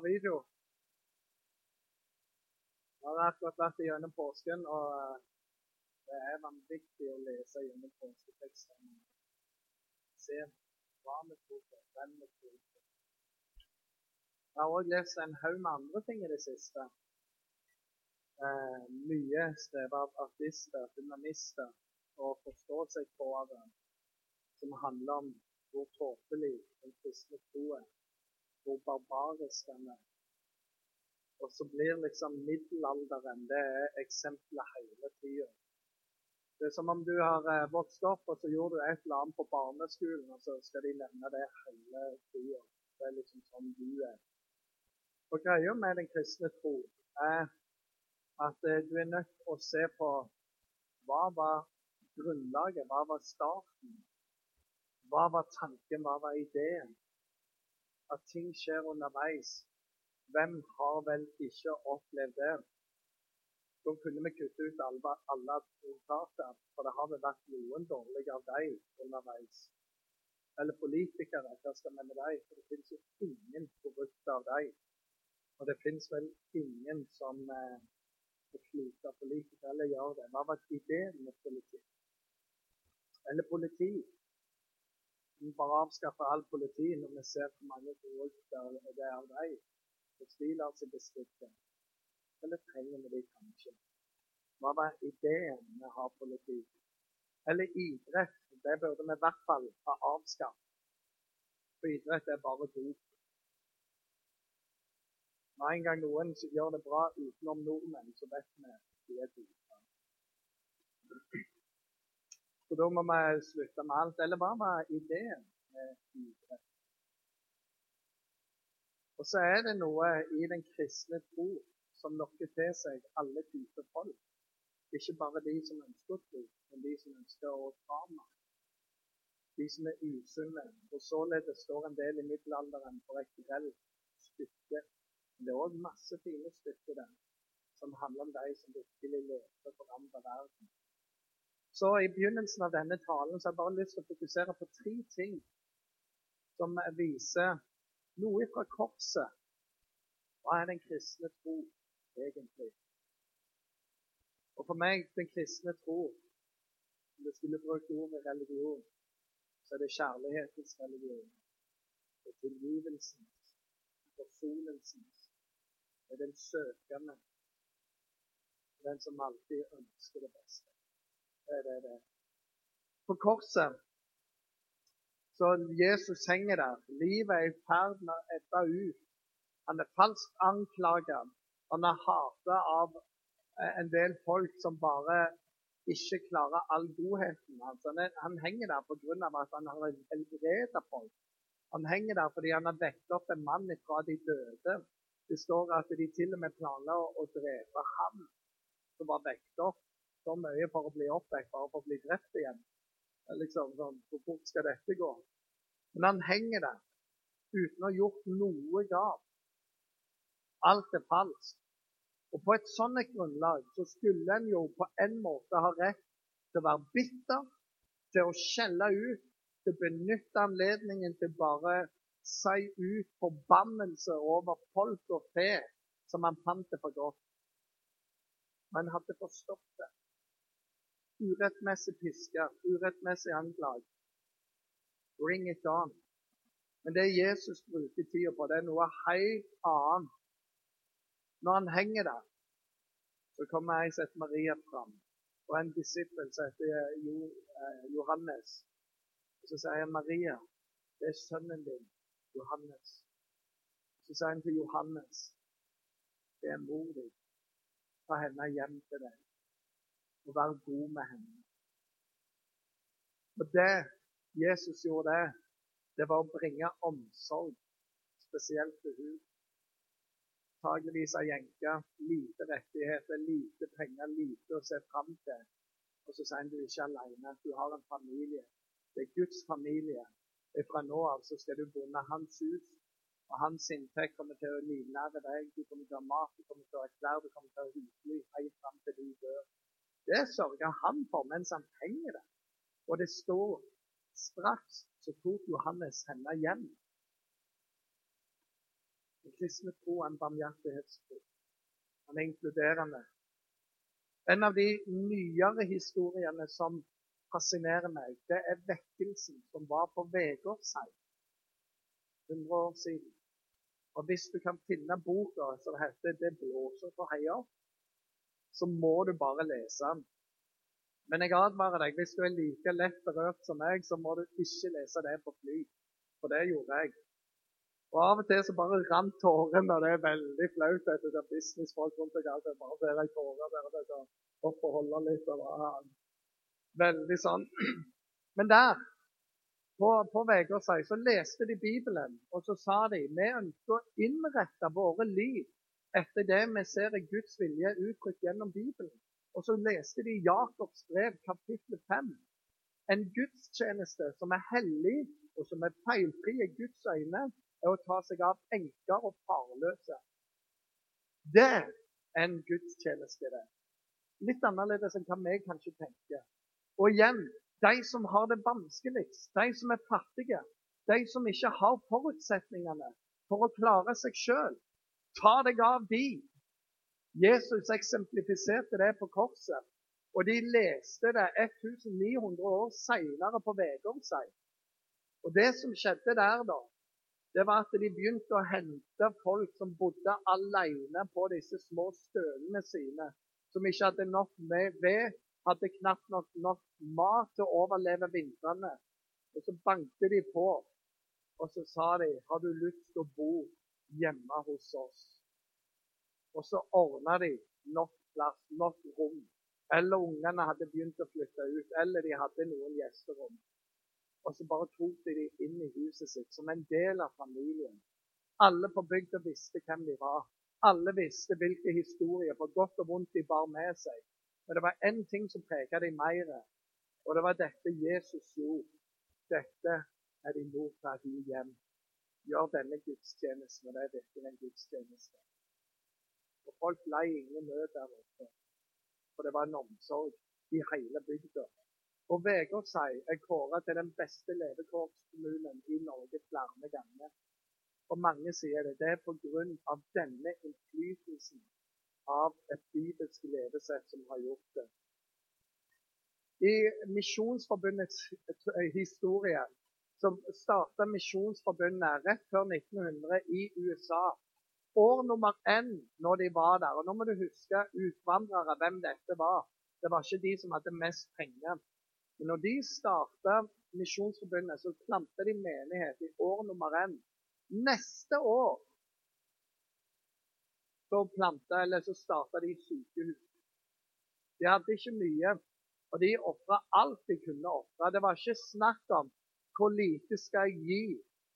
bra video. Jeg har akkurat vært gjennom påsken, og eh, det er vanvittig å lese gjennom påsketekstene. Se hva vi tror på, hvem vi tror på. Jeg har òg lest en haug med andre ting i det siste. Eh, mye skrevet av artister, humanister og forståelsesbrødre som handler om hvor tåpelig den kristne tro er, hvor er. Og så blir liksom middelalderen det er eksempelet hele tida. Det er som om du har eh, vokst opp, og så gjorde du et eller annet på barneskolen, og så skal de nevne det hele tida. Det er liksom sånn du er. Og Greia med den kristne tro er at eh, du er nødt til å se på hva var grunnlaget, hva var starten? Hva var tanken, hva var ideen? At ting skjer underveis. Hvem har vel ikke opplevd det? Da kunne vi kutte ut alle, alle advokater, for det har vel vært noen dårlige av dem underveis. Eller politikere, hva skal vi med dem? For det finnes jo ingen korrupte av dem. Og det finnes vel ingen som eh, kloke politikere eller gjør det. Hva var ideen med politikk? Eller politi? Vi bare avskaffer all politi når vi ser hvor mange korrupte det er av dem fortviler seg distriktet. Eller trenger vi det kanskje? Hva var ideen med å ha politi? Eller idrett. Det burde vi i hvert fall ha avskaffet. For idrett er bare dop. når en gang noen gjør det bra utenom nordmenn, så vet vi at de er dopa. Så da må vi slutte med alt. Eller hva var ideen med idrett? Og så er det noe i den kristne tro som lokker til seg alle typer folk. Ikke bare de som ønsker å tro, men de som ønsker å ta meg. De som er usunne. Og således står en del i middelalderen for et grelt stykke. Men det er òg masse fine stykker der som handler om de som virkelig leter for andre verden. Så I begynnelsen av denne talen så har jeg bare lyst til å fokusere på tre ting som viser noe fra korset. Hva er den kristne tro egentlig? Og for meg, den kristne tro, om du skulle brukt ordet religion, så er det kjærlighetens religion. Det er tilgivelsens, forsonelsens. Det er den søkende. Den som alltid ønsker det beste. Det det det. På korset så Jesus henger der. Livet er i ferd med å ebbe ut. Han er falskt anklaget. Han er hatet av eh, en del folk som bare ikke klarer all godheten hans. Han, han henger der pga. at han har helbredet folk. Han henger der fordi han har vekket opp en mann fra de døde. Det står at de til og med planla å drepe ham som var vekket opp. Så mye for å bli oppvekt, bare for å bli drept igjen. Liksom, sånn, Hvor fort skal dette gå? Men han henger der uten å ha gjort noe galt. Alt er falskt. Og på et sånt grunnlag så skulle en jo på en måte ha rett til å være bitter, til å skjelle ut, til å benytte anledningen til bare si ut forbannelse over folk og fe som han fant det for godt. Men hadde forstått det urettmessig piske, urettmessig anklage. Bring it on. Men det Jesus bruker tida på, det er noe helt annet. Når han henger der, så kommer ei som heter Maria fram, og en disippel som heter eh, Johannes. Og Så sier han Maria, det er sønnen din, Johannes. Så sier han til Johannes, det er mor di. Ta henne hjem til deg og være god med henne. Og det Jesus gjorde, det, det var å bringe omsorg, spesielt til hun. Antakeligvis ei jenke. Lite rettigheter, lite penger, lite å se fram til. Og så sier han du er ikke alene, du har en familie. Det er Guds familie. Fra nå av så skal du bo hans hus. Og hans inntekt kommer til å livnære deg. Du kommer til å ha mat, du kommer til å ha klær, du kommer til å ha husly helt fram til du dør. Det sørger han for mens han trenger det. Og det står straks så tok Johannes henne hjem. Den kristne tro er en barmhjertighetstro. Han er inkluderende. En av de nyere historiene som fascinerer meg, det er vekkelsen som var på Vegårshei 100 år siden. Og Hvis du kan finne boka som heter 'Det blåser på heia', så må du bare lese den. Men jeg advarer deg, hvis du er like lett berørt som meg, så må du ikke lese det på fly. For det gjorde jeg. Og Av og til så bare rant tårene, og det er veldig flaut. Det er businessfolk rundt deg. alt, bare ser jeg tårer der og der, opp og holde litt. Og bare, veldig sånn. Men der, på, på Vegårshei, så leste de Bibelen, og så sa de vi ønsker å innrette våre liv etter det vi ser er Guds vilje uttrykt gjennom Bibelen. Og så leste de Jakobs brev, kapittel 5. En gudstjeneste som er hellig, og som er feilfri i Guds øyne, er å ta seg av enker og farløse. Det er en gudstjeneste, det. Litt annerledes enn hva vi kanskje tenker. Og igjen, de som har det vanskeligst, de som er fattige, de som ikke har forutsetningene for å klare seg sjøl, ta deg av de. Jesus eksemplifiserte det på korset, og de leste det 1900 år seinere på Vegårshei. Og det som skjedde der, da, det var at de begynte å hente folk som bodde alene på disse små stølene sine, som ikke hadde nok med ved, hadde knapt nok, nok mat til å overleve vintrene. Og så banket de på, og så sa de har du lyst til å bo hjemme hos oss. Og så ordna de nok plass, nok rom. Eller ungene hadde begynt å flytte ut, eller de hadde noen gjesterom. Og så bare tok de dem inn i huset sitt som en del av familien. Alle på bygda visste hvem de var. Alle visste hvilke historier, på godt og vondt, de bar med seg. Men det var én ting som preget dem mer, og det var dette Jesus gjorde. Dette er din mor fra din hjem. Gjør denne gudstjenesten, og det er virkelig en gudstjeneste. Og folk lei ingen nød der oppe, for det var en omsorg i hele bygda. Og Vegårshei er kåra til den beste levekårskommunen i Norge flere ganger. Og mange sier det. Det er pga. denne innflytelsen av et bibelsk levesett som har gjort det. I Misjonsforbundets historie som starta Misjonsforbundet rett før 1900 i USA. År nummer én når de var der. Og nå må du huske utvandrere, hvem dette var. Det var ikke de som hadde mest penger. Men når de starta Misjonsforbundet, så planta de menighet i år nummer én. Neste år så planta, eller så starta de sykehus. De hadde ikke mye, og de ofra alt de kunne ofre. Det var ikke snakk om hvor lite skal jeg gi,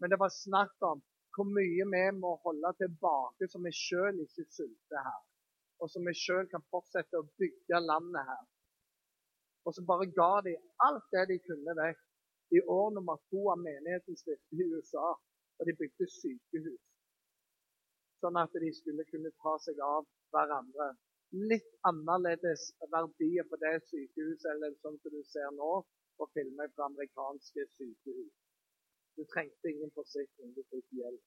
men det var snakk om hvor mye vi må holde tilbake så vi sjøl ikke sulter her. Og så vi sjøl kan fortsette å bygge landet her. Og så bare ga de alt det de kunne vekk i år nummer to av menighetens virke i USA. Og de bygde sykehus. Sånn at de skulle kunne ta seg av hverandre. Litt annerledes verdier på det sykehuset enn sånn som du ser nå på filmer fra amerikanske sykehus. Du trengte ingen forsikring, du fikk hjelp.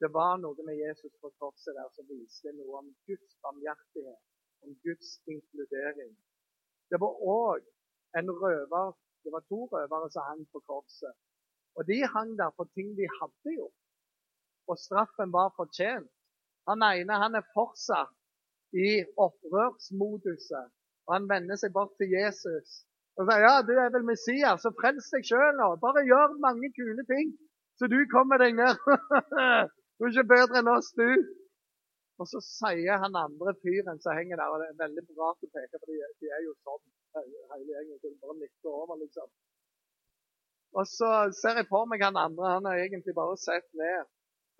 Det var noe med Jesus på korset der som viste noe om Guds barmhjertighet, om Guds inkludering. Det var òg en røver Det var to røvere som hang på korset. Og de hang der for ting de hadde gjort. Og straffen var fortjent. Han ene han er fortsatt i opprørsmoduset. Og han vender seg bort til Jesus og sier ja, du er vel Messias, så frels deg sjøl nå. Bare gjør mange kule ting, så du kommer deg ned. du er ikke bedre enn oss, du. Og så sier han andre fyren som henger der, og det er veldig bra å peke på, de, de er jo sånn hele gjengen. Bare nikker over, liksom. Og så ser jeg på meg han andre, han har egentlig bare sett ned.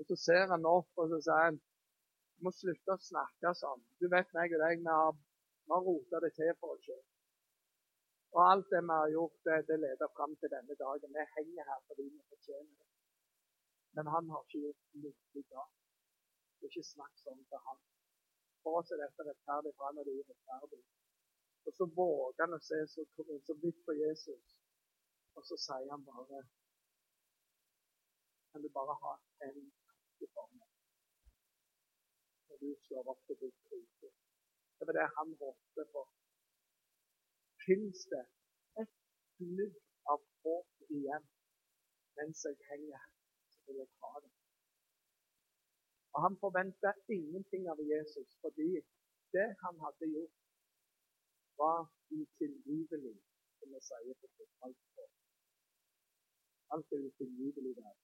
Og så ser han opp, og så sier han Du må slutte å snakke sånn. Du vet meg og deg, vi har, vi har rota det til for oss sjøl. Og alt det vi har gjort, det, det leder fram til denne dagen. Vi henger her fordi vi fortjener det. Men han har ikke gjort noe galt. er ikke snakk sånn til han. For oss er dette rettferdig, for han er det urettferdig. Og så våger han å se så, så vidt på Jesus, og så sier han bare Kan du bare ha en tanke for meg. Når du slår opp til ditt rike. Det var det han håpte på. Fins det et gnugg av håp igjen mens jeg henger så vil jeg ha det. Og Han forventa ingenting av Jesus, fordi det han hadde gjort, var utilgivelig, som vi sier på fotballspråk. Alt er utilgivelig der.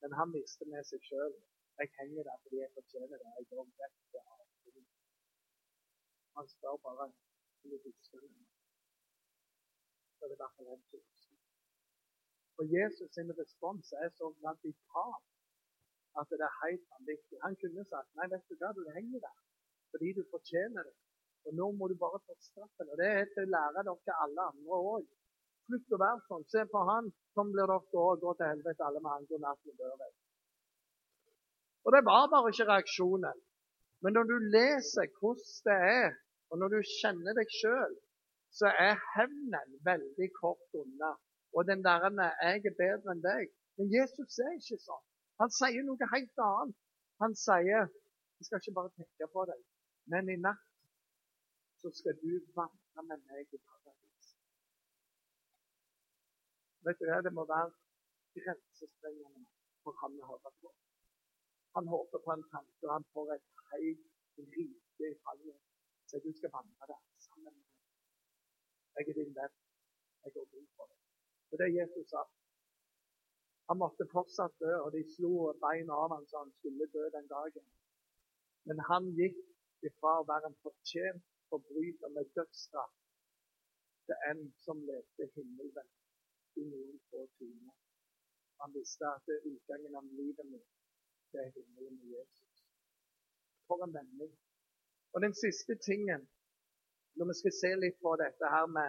Men han visste med seg sjøl jeg henger der fordi jeg fortjener det. Jeg går rett til avgrunnen. Han spør bare Så det i hvert fall en som Og Jesus sin respons er så radikal at det er helt vanvittig. Han kunne sagt nei, vet du hva, du henger der fordi du fortjener det. Og nå må du bare få straffen. Og det er til å lære dere alle andre òg. Slutt å være sånn. Se på han. Sånn blir dere òg. Gå til helvete alle med han. God natt med dør Og det var bare ikke reaksjonen. Men når du leser hvordan det er, og når du kjenner deg sjøl, så er hevnen veldig kort unna. Og den der 'jeg er bedre enn deg'. Men Jesus er ikke sånn. Han sier noe helt annet. Han sier jeg skal ikke bare tenke på deg, men i natt så skal du vandre med meg i paradis. Vet du hva, Det må være grensesprengende for han å høre på. Han håper på en tanke, og han får et helt rike i fallet. Så du skal vandre der sammen med deg. Jeg er din venn. Jeg går god for deg. Er det Jesus sa. Han måtte fortsatt dø, og de slo beina av ham så han skulle dø den dagen. Men han gikk ifra å være en fortjent forbryter med dødsstraff til en som levde himmelvendt i noen få timer. Han visste at det er utgangen av livet mitt det er himmelen med Jesus. For en vending. Og den siste tingen, når vi skal se litt på dette her med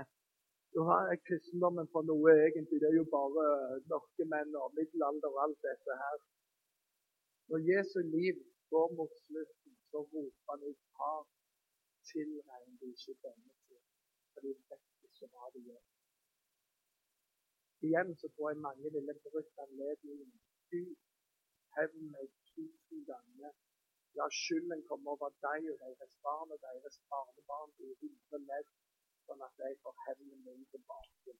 du har kristendommen for noe egentlig. Det er jo bare mørkemenn og middelalder og alt dette her. Når Jesu liv går mot slutten, så roper han ut Far, tilregn du ikke denne til, for de vet ikke hva de gjør. Igjen så tror jeg mange ville brukt anledningen. Gud, hevn meg tusen ganger. La skylden komme over deg og deres barn og deres barnebarn i hundre ledd sånn at jeg får hevnen min tilbake.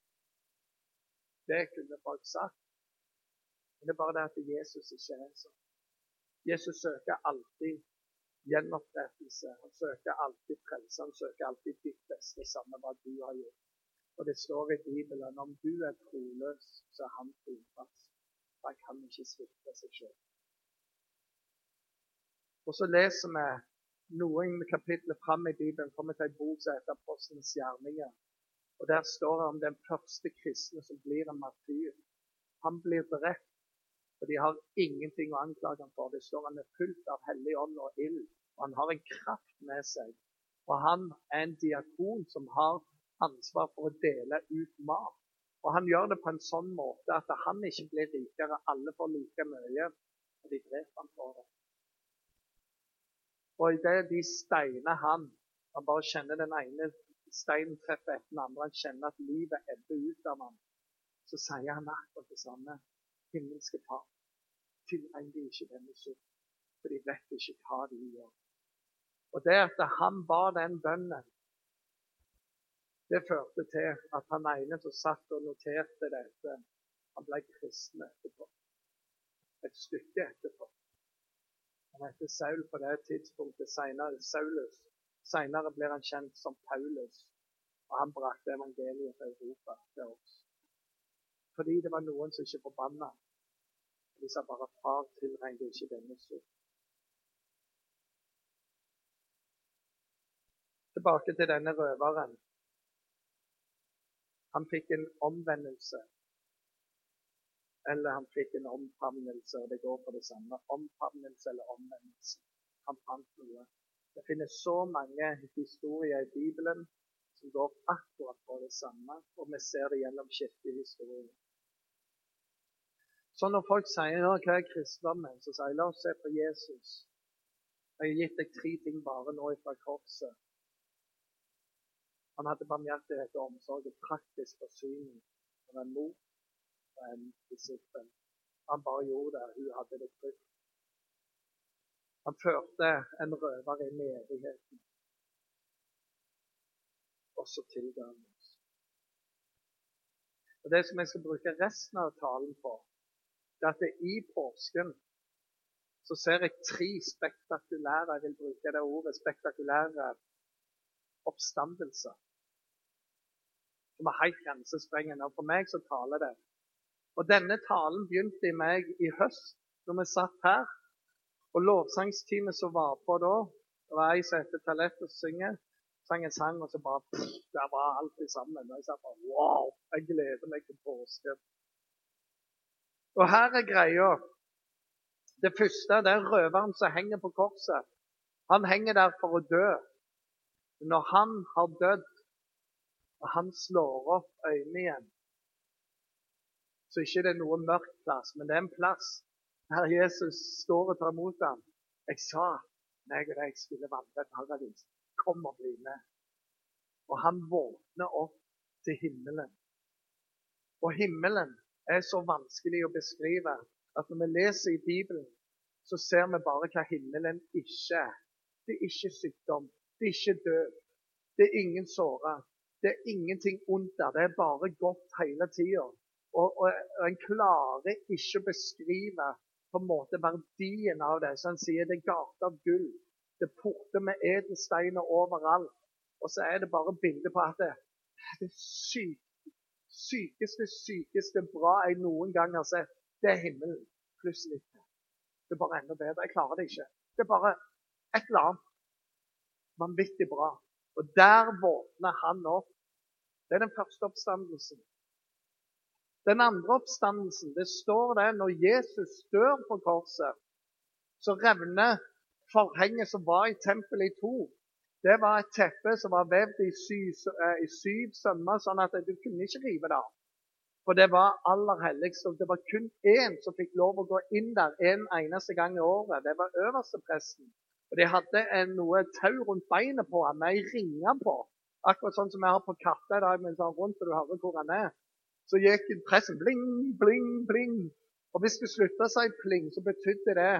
Det kunne folk sagt. Men det er bare det at Jesus ikke er sånn. Jesus søker alltid gjenopprettelse. Han søker alltid frelse. Han søker alltid ditt beste, samme hva du har gjort. Og det står i Bibelen om du er troløs, så er han trofast. Han kan ikke svikte seg sjøl. Og så leser vi noen kapitler fram i Bibelen kommer til en bok som heter Apostelens gjerninger. Og Der står det om den første kristne som blir en martyr. Han blir drept, og de har ingenting å anklage ham for. Det står han er fullt av hellig ånd og ild, og han har en kraft med seg. Og han er en diakon som har ansvar for å dele ut mat. Og han gjør det på en sånn måte at han ikke blir rikere. Alle får like mye, og de dreper ham for det. Og idet de steiner han Han bare kjenner den ene steinen treffer etter den andre. Han kjenner at livet ebber ut av ham. Så sier han akkurat det samme. Himmelske Far, tilregn de ikke denne synd, for de vet ikke hva de gjør. Og det at han ba den bønnen, det førte til at han ene som satt og noterte dette, han ble kristen etterpå. Et stykke etterpå. Han heter Saul på det tidspunktet. Senere, Saulus. Senere blir han kjent som Paulus. Og han brakte evangeliet til Europa, til oss. Fordi det var noen som ikke forbanna. De sa bare 'Far tilregner ikke denne synd'. Tilbake til denne røveren. Han fikk en omvendelse eller han fikk en omfavnelse, og det går på det samme. Omfavnelse eller omvendelse. Han fant noe. Det finnes så mange historier i Bibelen som går akkurat på det samme, og vi ser det gjennom kirkehistorien. Så når folk sier hva er kristendommen, så sier jeg la oss se på Jesus. Jeg har gitt deg tre ting bare nå fra korset. Han hadde barmhjertighet og omsorg og praktisk forsyning. Han var mot en disippel. Han bare gjorde det. Hun hadde det trygt. Han førte en røver inn i evigheten. Og så tilga han oss. Og Det som jeg skal bruke resten av talen på, det er at det i påsken så ser jeg tre spektakulære jeg vil bruke det ordet, spektakulære oppstandelser. Som er helt grensesprengende. Og for meg så taler det. Og denne talen begynte i meg i høst, når vi satt her. Og lovsangsteamet som var på da, det var ei som heter Talette og synger, sang en sang, og så bare pff, Der var alt sammen. Og jeg sa bare wow! Jeg gleder meg til påske. Og her er greia. Det første det er røveren som henger på korset. Han henger der for å dø. Når han har dødd, og han slår opp øynene igjen, så ikke det er noe mørk plass, men det er en plass der Jesus står og tar imot ham. Jeg sa meg og deg skulle vandre et paradis. Kom og bli med. Og han våkner opp til himmelen. Og himmelen er så vanskelig å beskrive at når vi leser i Bibelen, så ser vi bare hva himmelen ikke er. Det er ikke sykdom. Det er ikke død. Det er ingen såra. Det er ingenting ondt der. Det er bare godt hele tida. Og, og, og, en klarer ikke å beskrive på en måte verdien av det. Så han sier det er gater av gull. Det er porter med edelsteiner overalt. Og så er det bare bilde på at det, det syke, sykeste, sykeste bra jeg noen gang har sett, det er himmelen. Pluss litt. Det er bare enda bedre. Jeg klarer det ikke. Det er bare et eller annet vanvittig bra. Og der våkner han opp. Det er den første oppstandelsen. Den andre oppstandelsen, det står det når Jesus dør på korset, så revner forhenget som var i tempelet i to. Det var et teppe som var vevd i syv, eh, i syv sømmer, sånn at du kunne ikke rive det av. For det var aller helligst. Og det var kun én som fikk lov å gå inn der en eneste gang i året. Det var øverstepresten. Og De hadde en, noe tau rundt beinet på ham med ei ringe på. Akkurat sånn som vi har på katter i dag, men sånn rundt og du hører hvor han er. Så gikk pressen bling, bling, bling. Og hvis det slutta seg pling, så betydde det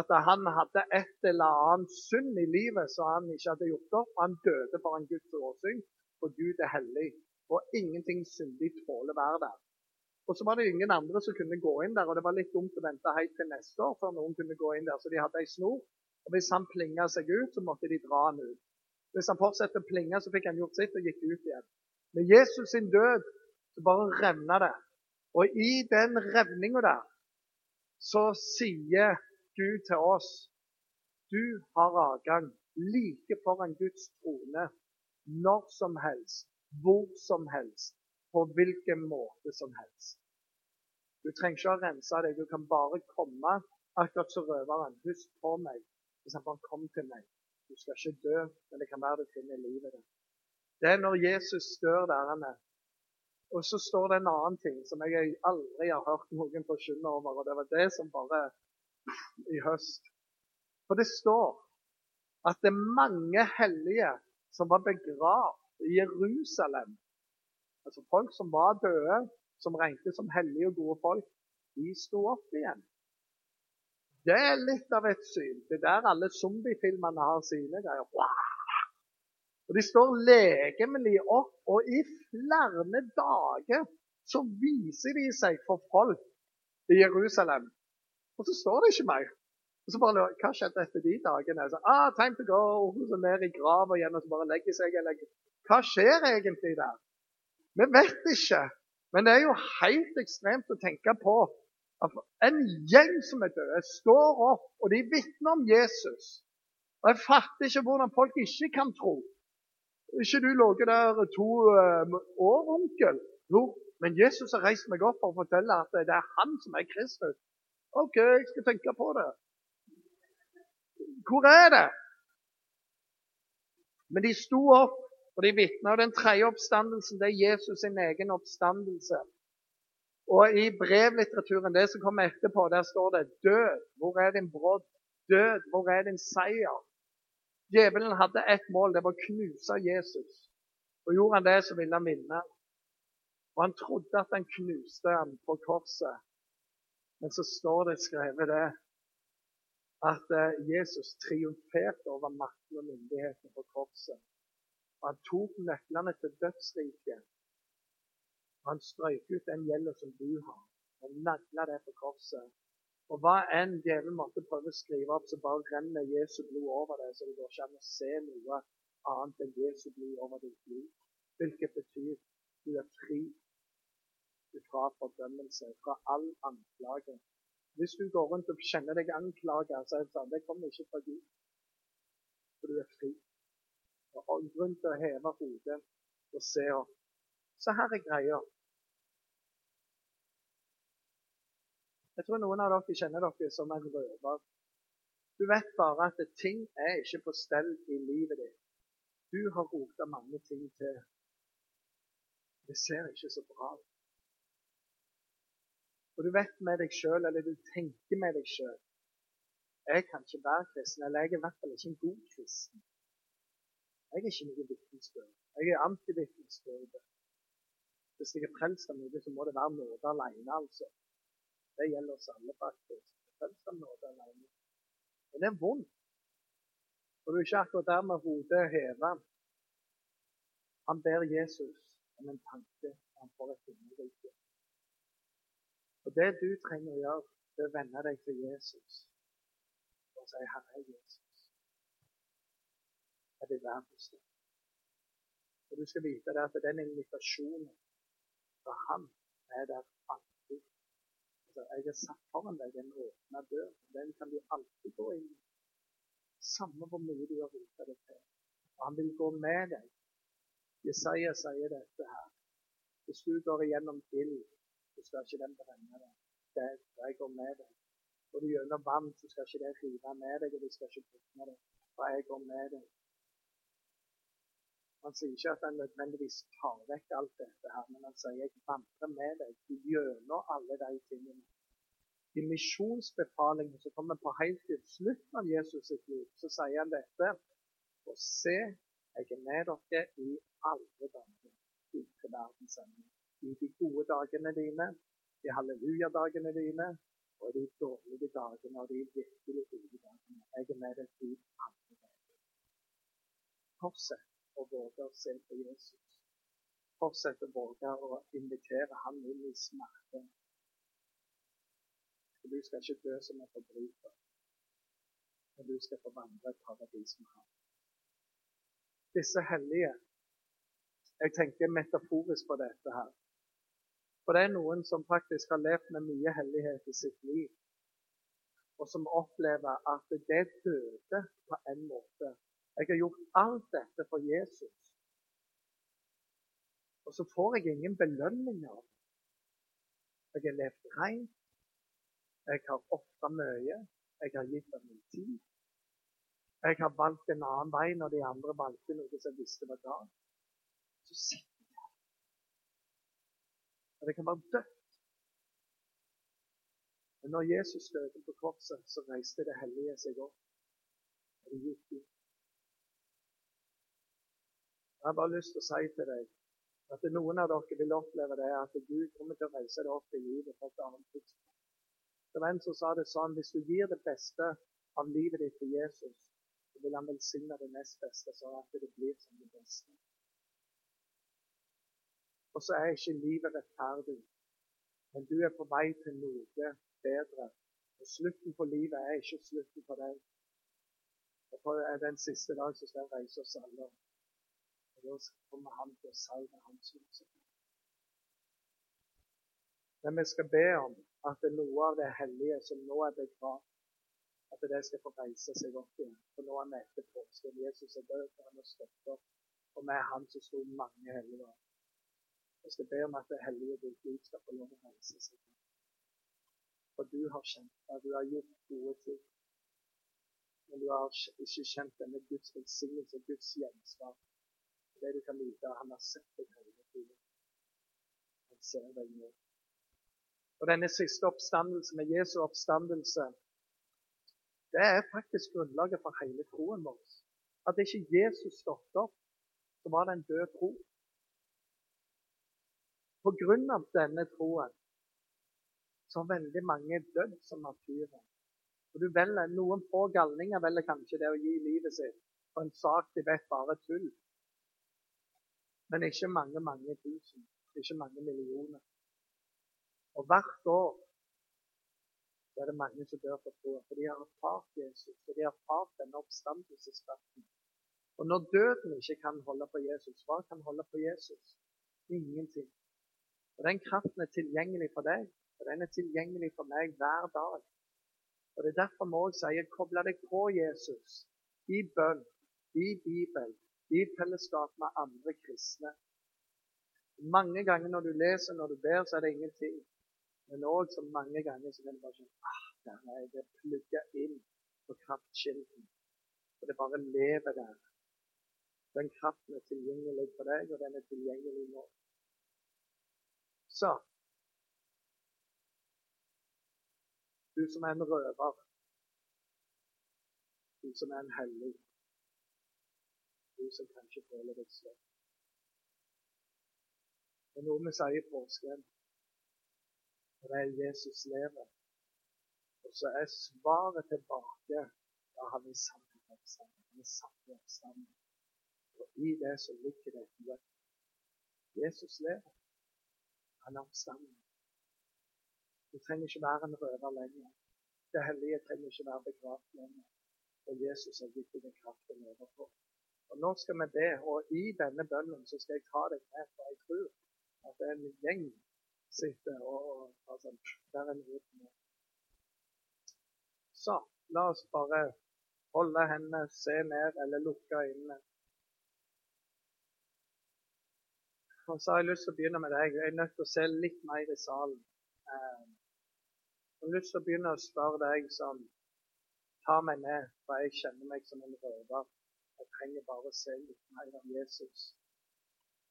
at han hadde et eller annet synd i livet som han ikke hadde gjort opp. Han døde for en Guds åsyn, for Gud er hellig og ingenting syndig tåler være der. Og så var det ingen andre som kunne gå inn der, og det var litt dumt å vente helt til neste år før noen kunne gå inn der. Så de hadde ei snor, og hvis han plinga seg ut, så måtte de dra han ut. Hvis han fortsatte å plinge, så fikk han gjort sitt og gikk ut igjen. Med Jesus sin død så bare revna det. Og i den revninga der så sier Gud til oss du har adgang like foran Guds trone når som helst hvor som helst, på hvilken måte som helst. Du trenger ikke å rense deg, du kan bare komme akkurat som røveren. Husk på meg hvis han bare kom til meg. Du skal ikke dø, men det kan være du finner livet ditt. Det er når Jesus dør der han er. Og så står det en annen ting som jeg aldri har hørt noen forkynne over, og det var det som bare i høst. For det står at det er mange hellige som var begravd i Jerusalem. Altså Folk som var døde, som regnet som hellige og gode folk, de sto opp igjen. Det er litt av et syn. Det er der alle zombiefilmene har sine greier. Wow! Og De står legemlig opp, og i flere dager så viser de seg for folk i Jerusalem. Og så står det ikke mer. Og så bare, Hva skjedde etter de dagene? Så, ah, time to go! Så ned i grava igjen og så bare legger seg. Eller hva skjer egentlig der? Vi vet ikke. Men det er jo helt ekstremt å tenke på at en gjeng som er døde, står opp, og de vitner om Jesus. Og Jeg fatter ikke hvordan folk ikke kan tro. Ikke du ligget der to uh, år, onkel? Jo, men Jesus har reist meg opp for å fortelle at det er han som er Kristus. OK, jeg skal tenke på det. Hvor er det? Men de sto opp, og de vitna. Den tredje oppstandelsen det er Jesus sin egen oppstandelse. Og I brevlitteraturen, det som kommer etterpå, der står det 'Død, hvor er din brodd? Død, hvor er din seier?' Djevelen hadde ett mål, det var å knuse Jesus. Og Gjorde han det, så ville han vinne. Og han trodde at han knuste ham på korset. Men så står det skrevet det at eh, Jesus triumferte over makten og myndigheten på korset. Og han tok nøklene til dødsriket. Og han strøyk ut den gjelden som du har, og nagla det på korset. Og hva enn djevelen måtte prøve å skrive opp, så bare renner Jesu blod over det, så det går ikke an å se noe annet enn Jesu blod over ditt liv. Hvilket betyr du er fri fra fordømmelse, fra all anklage. Hvis du går rundt og kjenner deg anklaget, så er det sånn, det kommer ikke fra Gud. For du er fri. Og grunn til å heve hodet og se opp. Så her er greia. Jeg tror noen av dere kjenner dere som en røver. Du vet bare at ting er ikke på stell i livet ditt. Du har rota mange ting til. Det ser ikke så bra ut. Og du vet med deg sjøl, eller du tenker med deg sjøl Jeg kan ikke være kristen, eller jeg er i hvert fall ikke en god kristen. Jeg er ikke noen vitnesbyrd. Jeg er antivitnesbyrd. Hvis jeg er frelst av noe, så må det være nåde alene, altså. Det gjelder oss alle, faktisk. Føles som nåde alene. Men det er vondt. Og du er ikke akkurat der med hodet heva. Han ber Jesus om en tanke. Han får et himmelrike. Og det du trenger å gjøre, det er å vende deg til Jesus og si 'Herre Jesus'. Jeg vil være hos. Og du skal vite at den invitasjonen fra Han er der alltid. Altså, jeg har satt foran deg en åpna dør. Den kan du alltid gå inn i. Samme hvor mye du har rota det til. Og han vil gå med deg. Jesaja sier dette her. Hvis du går igjennom ild, så skal ikke den brenne deg. Det jeg går med deg. Går du gjennom vann, så skal ikke det rive med deg, og det skal ikke drukne deg. For jeg går med deg. Han sier ikke at han nødvendigvis tar vekk alt dette, her, men han sier jeg vandrer med deg gjennom alle de tingene. I misjonsbefalingen som kommer på helt til slutten av Jesus sitt liv, så sier han dette. Og se, jeg er med dere i alle dager ut til verdens ende i de gode dagene dine, i hallelujadagene dine og i de dårlige dagene og de virkelig gode dagene. Jeg er med deg i alle dager. Fortsett å våge å se på Jesus. Fortsett å våge å invitere han inn i smerten. For du skal ikke dø som en forbryter, men du skal få vandre et paradis med ham. Disse hellige Jeg tenker metaforisk på dette her. For det er noen som faktisk har levd med mye hellighet i sitt liv, og som opplever at det døde på en måte. Jeg har gjort alt dette for Jesus, og så får jeg ingen belønning av det. Jeg har levd rent, jeg har ofra mye, jeg har gitt av min tid. Jeg har valgt en annen vei når de andre valgte noe som jeg visste var galt. Så sitter jeg. og det kan være dødt. Men når Jesus døde på korset, så reiste det hellige seg opp. Og det gikk ut. Jeg har bare lyst til å si til deg at noen av dere vil oppleve det at Gud kommer til å reise deg opp i livet på et annet tidspunkt. Det var en som sa det sånn hvis du gir det beste av livet ditt til Jesus, så vil han velsigne det nest beste, sånn at det blir som det beste. Og så er ikke livet rettferdig. Men du er på vei til noe bedre. Og slutten på livet er ikke slutten på deg. Og på den siste dag så skal jeg reise oss alle. Og da kommer han til å seire hans om. Men vi skal be om at det noe av det hellige som nå er begravd, at det skal få reise seg opp igjen. For nå er vi etter påsken. Jesus er død, og han er opp. Og vi er han som sto mange hellige. år. Jeg skal be om at det hellige ditt liv skal få lov å reise seg. For du har kjent det, du har gjort gode ting. Men du har ikke kjent denne Guds velsignelse, Guds gjensvar. Det du kan vite, han har sett deg hele tiden. Han ser deg nå. Og denne siste oppstandelse med Jesu oppstandelse, det er faktisk grunnlaget for hele troen vår. At ikke Jesus stått opp, så var det en død tro. På grunn av denne troen så har veldig mange dødd som martyrer. Og du velger, Noen få galninger velger kanskje det å gi livet sitt på en sak de vet bare er tull. Men ikke mange, mange tusen. Ikke mange millioner. Og hvert år er det mange som dør for troa, for de har erfart Jesus, for de har erfart denne oppstandelseskraften. Og når døden ikke kan holde på Jesus, hva kan holde på Jesus? Ingenting. Og Den kraften er tilgjengelig for deg, og den er tilgjengelig for meg hver dag. Og Det er derfor vi òg sier koble deg på Jesus i bønn, i Bibel, i fellesskap med andre kristne. Mange ganger når du leser, når du ber, så er det ingenting. Men òg så mange ganger så kan du bare si, ah, der er det plugga inn på kraftkilden. Og det bare lever der. Den kraften er tilgjengelig for deg, og den er tilgjengelig nå. Så Du som er en røver. Du som er en hellig. Du som kanskje føler deg sløv. Det er noe vi sier i påsken. Og det er Jesus lever. Og så er svaret tilbake da han er sannhet sammen. Han er sannhet sammen. Og i det så ligger det et løp. Jesus lever. Han er sammen. Du trenger ikke være en røver lenger. Det hellige trenger ikke være begravd lenger. Og Jesus har gitt deg kraften overfor. Og Nå skal vi be, og i denne bønnen så skal jeg ta deg med, for jeg tror at det er en gjeng sitter og, altså, Der er noe med. Så la oss bare holde hendene, se ned eller lukke øynene. Og så har jeg lyst til å begynne med deg. Jeg er nødt til å se litt mer i salen. Eh, jeg har lyst til å begynne å spørre deg som tar meg med, for jeg kjenner meg som en røver. Trenger bare å se litt mer av Jesus.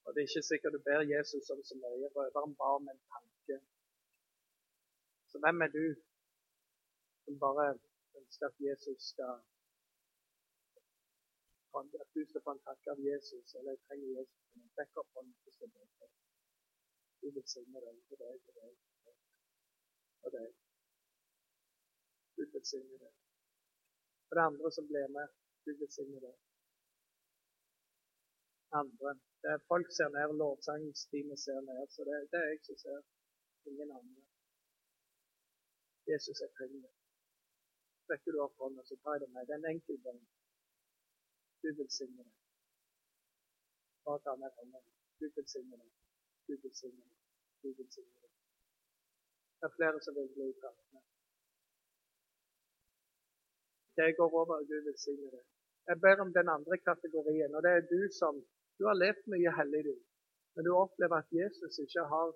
Og det er ikke sikkert du ber Jesus om så mye. Røveren ba om en tanke. Så hvem er du som bare ønsker at Jesus skal at du skal få en tanke av Jesus, eller jeg trenger Jesus som en backup hånd hvis det er det. Du velsigne deg for deg og deg og deg. Gud velsigne deg. For det andre som blir med, Gud velsigne deg. Andre det er folk ser ned, lovsangstimen ser ned. Så det, det, er jeg som ser. Ingen andre. Jesus, er kongen. Rekker du opp hånda, så tar jeg det med. Det er en enkel bønn. Gud velsigne deg. Bare ta med hånda. Gud velsigne deg. Gud velsigne deg. Gud velsigne deg. Det er flere som vil bli tatt med. Det går over, Gud velsigne deg. Jeg ber om den andre kategorien, og det er du som du har levd mye hellig, liv, Men du opplever at Jesus ikke har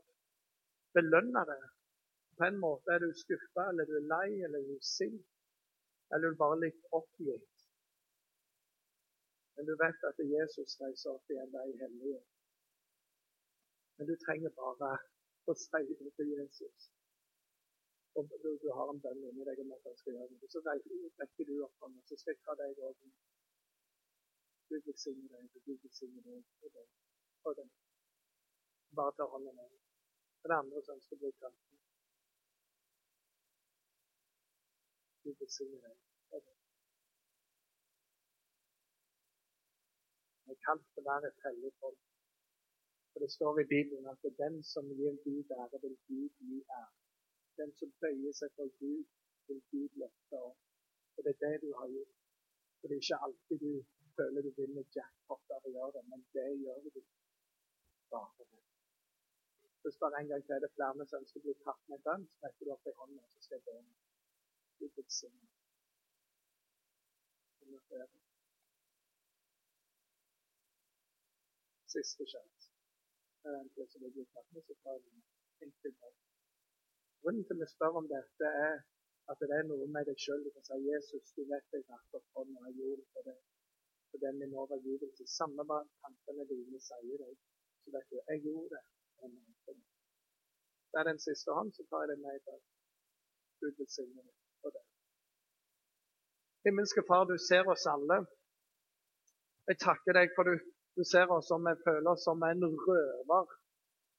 belønna deg. På en måte er du skuffa, eller du er lei, eller du er sint, eller du er bare litt oppgitt. Men du vet at Jesus reiser opp igjen deg hellige. Men du trenger bare å si det til Jesus. Og du, du har en bønn inni deg om at han skal gjøre det. Så rekker du opp hånda, så skal jeg ta deg òg. Gud velsigne deg, og Gud velsigne deg og deg og deg. Bare ta hånda med. For det andre som å bli kalt. Gud velsigne deg og deg. Vi kan ikke være et hellig folk. For det står i Bibelen at det er den som gir Gud ære, vil Gud gi ære. Den som bøyer seg for Gud, vil Gud løfte opp. Og det er det du har gjort. For det er ikke alltid du føler du vinner jackpot av å gjøre det, men det gjør du bare for det. Hvis bare en gang til er det flere som ønsker å bli tatt med bønn, så rekker du opp i og så skal jeg be. Siste blir du du enkelt bønn. Grunnen til at vi spør om dette, er at det er noe med deg sjøl. Du kan si 'Jesus, du vet jeg rakk opp hånda, jeg gjorde det for deg' for den min overgivelse. Samme hva tankene dine sier deg, så vet du jeg gjorde det. Det er den siste hånd, så tar jeg det med i dag. Gud velsigne deg for det. Himmelske Far, du ser oss alle. Jeg takker deg for du, du ser oss som vi føler oss som en røver.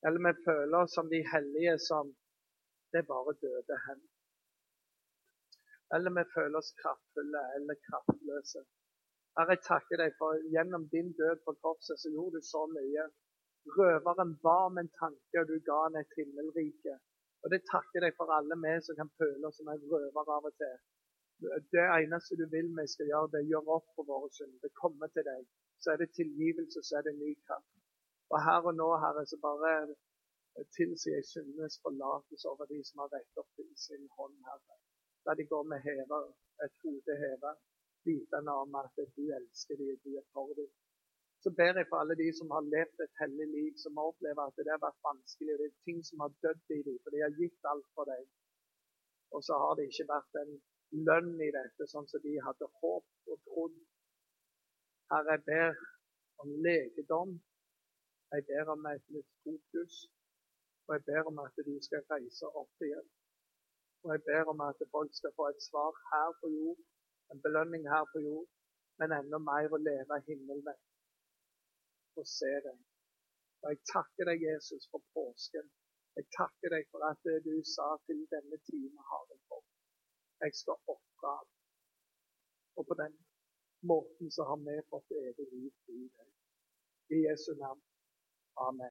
Eller vi føler oss som de hellige som det er bare døde hen. Eller vi føler oss kraftfulle eller kraftløse. Herre, jeg takker deg for gjennom din død på korset så gjorde du så mye. Røveren ba om en tanke, og du ga han et himmelrike. Og det takker deg for alle vi som kan føle oss som en røver av og til. Det eneste du vil vi skal gjøre, det er å gjøre opp for våre synder. Komme til deg. Så er det tilgivelse, så er det ny kraft. Og her og nå, Herre, så bare tilsier jeg syndenes forlatelse over de som har rett opp i sin hånd, Herre. La de går med hever, et hode hevet vitende om at du elsker dem, du er for dem. Så ber jeg for alle de som har levd et hellig liv, som opplever at det har vært vanskelig. og Det er ting som har dødd i dem, for de har gitt alt for deg. Og så har det ikke vært en lønn i dette, sånn som de hadde håpet og trodd. Herre, jeg ber om legedom. Jeg ber om et nytt fokus. Og jeg ber om at de skal reise opp igjen. Og jeg ber om at folk skal få et svar her på jord en belønning her på jord, men enda mer å leve himmelen med og se deg. Og Jeg takker deg, Jesus, for påsken. Jeg takker deg for at du sa til denne time har jeg fått. Jeg skal ofre alt. Og på den måten så har vi fått evig liv i deg. I Jesu navn. Amen.